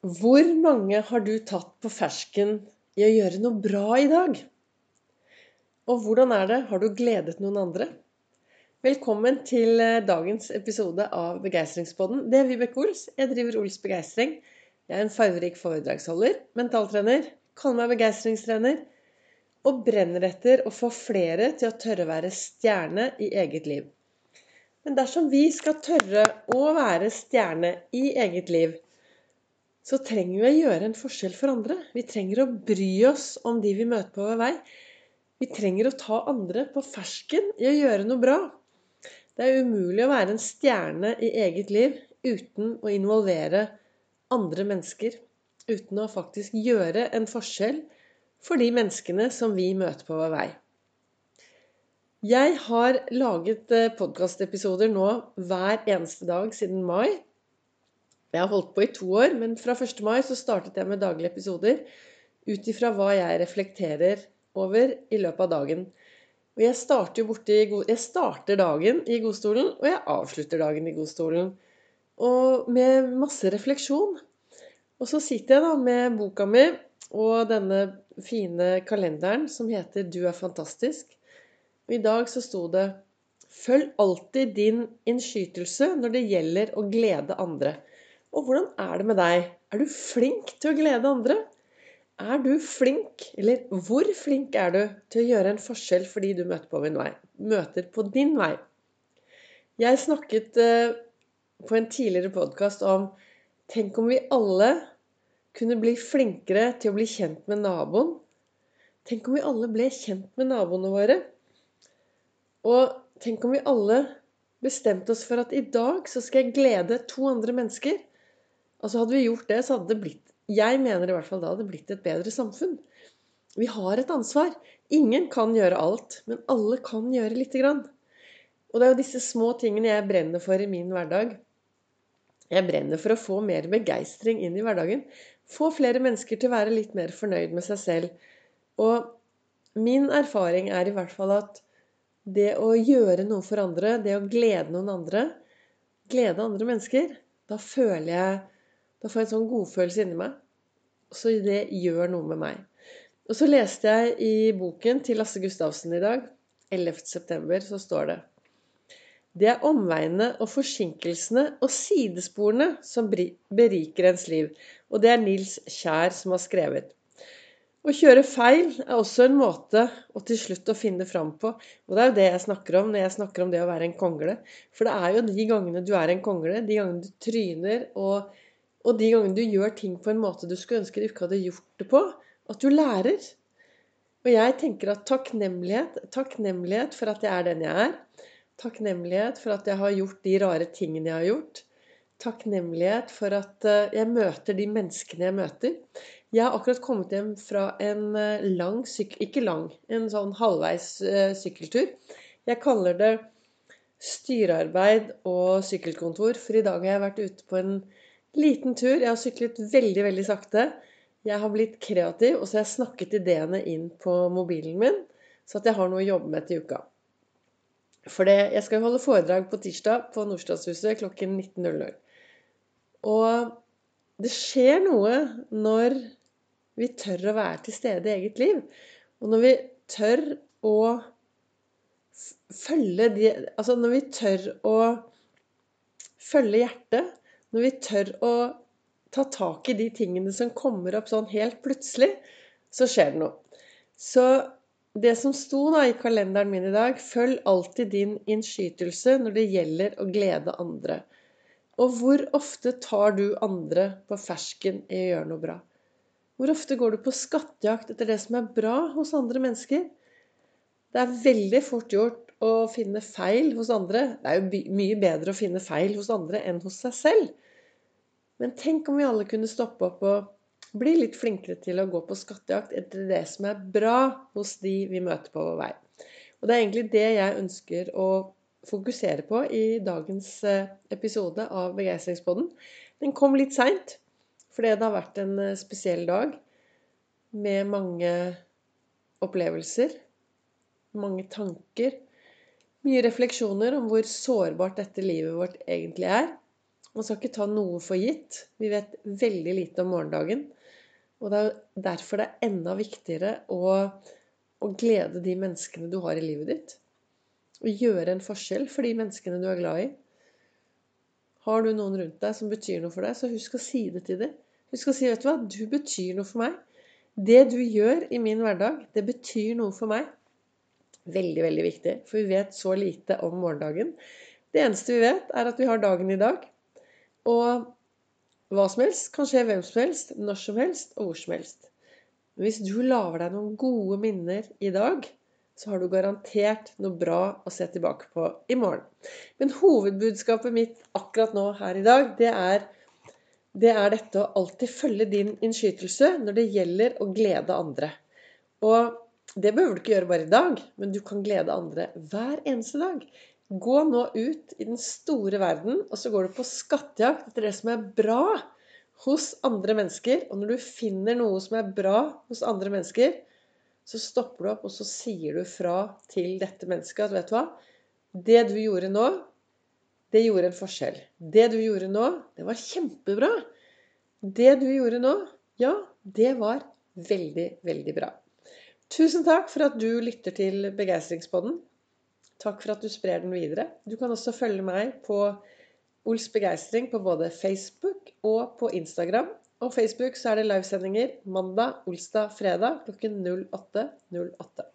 Hvor mange har du tatt på fersken i å gjøre noe bra i dag? Og hvordan er det? Har du gledet noen andre? Velkommen til eh, dagens episode av Begeistringspodden. Det er Vibeke Ols. Jeg driver Ols Begeistring. Jeg er en fargerik foredragsholder, mentaltrener, kaller meg begeistringstrener og brenner etter å få flere til å tørre å være stjerne i eget liv. Men dersom vi skal tørre å være stjerne i eget liv, så trenger vi å gjøre en forskjell for andre. Vi trenger å bry oss om de vi møter på vår vei. Vi trenger å ta andre på fersken i å gjøre noe bra. Det er umulig å være en stjerne i eget liv uten å involvere andre mennesker. Uten å faktisk gjøre en forskjell for de menneskene som vi møter på vår vei. Jeg har laget eh, podkastepisoder nå hver eneste dag siden mai. Jeg har holdt på i to år, men fra 1. mai så startet jeg med daglige episoder ut ifra hva jeg reflekterer over i løpet av dagen. Og jeg starter, god, jeg starter dagen i godstolen, og jeg avslutter dagen i godstolen. Og med masse refleksjon. Og så sitter jeg da med boka mi og denne fine kalenderen som heter 'Du er fantastisk'. Og i dag så sto det 'Følg alltid din innskytelse når det gjelder å glede andre'. Og hvordan er det med deg? Er du flink til å glede andre? Er du flink, eller hvor flink er du til å gjøre en forskjell for de du møter på, vei, møter på din vei? Jeg snakket eh, på en tidligere podkast om Tenk om vi alle kunne bli flinkere til å bli kjent med naboen. Tenk om vi alle ble kjent med naboene våre. Og tenk om vi alle bestemte oss for at i dag så skal jeg glede to andre mennesker. Altså Hadde vi gjort det, så hadde det blitt Jeg mener i hvert fall da hadde det blitt et bedre samfunn. Vi har et ansvar. Ingen kan gjøre alt, men alle kan gjøre lite grann. Og det er jo disse små tingene jeg brenner for i min hverdag. Jeg brenner for å få mer begeistring inn i hverdagen. Få flere mennesker til å være litt mer fornøyd med seg selv. Og min erfaring er i hvert fall at det å gjøre noe for andre, det å glede noen andre, glede andre mennesker, da føler jeg da får jeg en sånn godfølelse inni meg. Så det gjør noe med meg. Og så leste jeg i boken til Lasse Gustavsen i dag, 11.9., så står det Det er omveiene og forsinkelsene og sidesporene som beriker ens liv. Og det er Nils Kjær som har skrevet. Å kjøre feil er også en måte å til slutt å finne fram på. Og det er jo det jeg snakker om når jeg snakker om det å være en kongle. For det er jo de gangene du er en kongle, de gangene du tryner og og de gangene du gjør ting på en måte du skulle ønske du ikke hadde gjort det på, at du lærer. Og jeg tenker at takknemlighet, takknemlighet for at jeg er den jeg er, takknemlighet for at jeg har gjort de rare tingene jeg har gjort, takknemlighet for at eh, jeg møter de menneskene jeg møter. Jeg har akkurat kommet hjem fra en eh, lang sykkel... Ikke lang, en sånn halvveis uh, sykkeltur. Jeg kaller det styrearbeid og sykkelkontor, for i dag har jeg vært ute på en Liten tur. Jeg har syklet veldig, veldig sakte. Jeg har blitt kreativ, og så har jeg snakket ideene inn på mobilen min, så at jeg har noe å jobbe med til uka. For det, jeg skal jo holde foredrag på tirsdag på Nordstadshuset klokken 19.00. Og det skjer noe når vi tør å være til stede i eget liv. Og når vi tør å følge de Altså når vi tør å følge hjertet, når vi tør å ta tak i de tingene som kommer opp sånn helt plutselig, så skjer det noe. Så det som sto da i kalenderen min i dag Følg alltid din innskytelse når det gjelder å glede andre. Og hvor ofte tar du andre på fersken i å gjøre noe bra? Hvor ofte går du på skattejakt etter det som er bra hos andre mennesker? Det er veldig fort gjort å finne feil hos andre. Det er jo mye bedre å finne feil hos andre enn hos seg selv. Men tenk om vi alle kunne stoppe opp og bli litt flinkere til å gå på skattejakt etter det som er bra hos de vi møter på vår vei. Og det er egentlig det jeg ønsker å fokusere på i dagens eh, episode av Begeistringspodden. Den kom litt seint, fordi det har vært en eh, spesiell dag med mange opplevelser, mange tanker, mye refleksjoner om hvor sårbart dette livet vårt egentlig er. Man skal ikke ta noe for gitt. Vi vet veldig lite om morgendagen. Og det er derfor det er enda viktigere å, å glede de menneskene du har i livet ditt. Og gjøre en forskjell for de menneskene du er glad i. Har du noen rundt deg som betyr noe for deg, så husk å si det til dem. Husk å si, vet du hva, du betyr noe for meg. Det du gjør i min hverdag, det betyr noe for meg. Veldig, veldig viktig, for vi vet så lite om morgendagen. Det eneste vi vet, er at vi har dagen i dag. Og hva som helst kan skje hvem som helst, når som helst og hvor som helst. Hvis du lager deg noen gode minner i dag, så har du garantert noe bra å se tilbake på i morgen. Men hovedbudskapet mitt akkurat nå her i dag, det er, det er dette å alltid følge din innskytelse når det gjelder å glede andre. Og det behøver du ikke gjøre bare i dag, men du kan glede andre hver eneste dag. Gå nå ut i den store verden, og så går du på skattejakt etter det som er bra hos andre mennesker. Og når du finner noe som er bra hos andre mennesker, så stopper du opp, og så sier du fra til dette mennesket at vet du hva, det du gjorde nå, det gjorde en forskjell. Det du gjorde nå, det var kjempebra. Det du gjorde nå, ja, det var veldig, veldig bra. Tusen takk for at du lytter til Begeistringspodden. Takk for at du sprer den videre. Du kan også følge meg på Ols Begeistring på både Facebook og på Instagram. Og Facebook så er det livesendinger mandag, olsdag, fredag klokken 08.08. 08.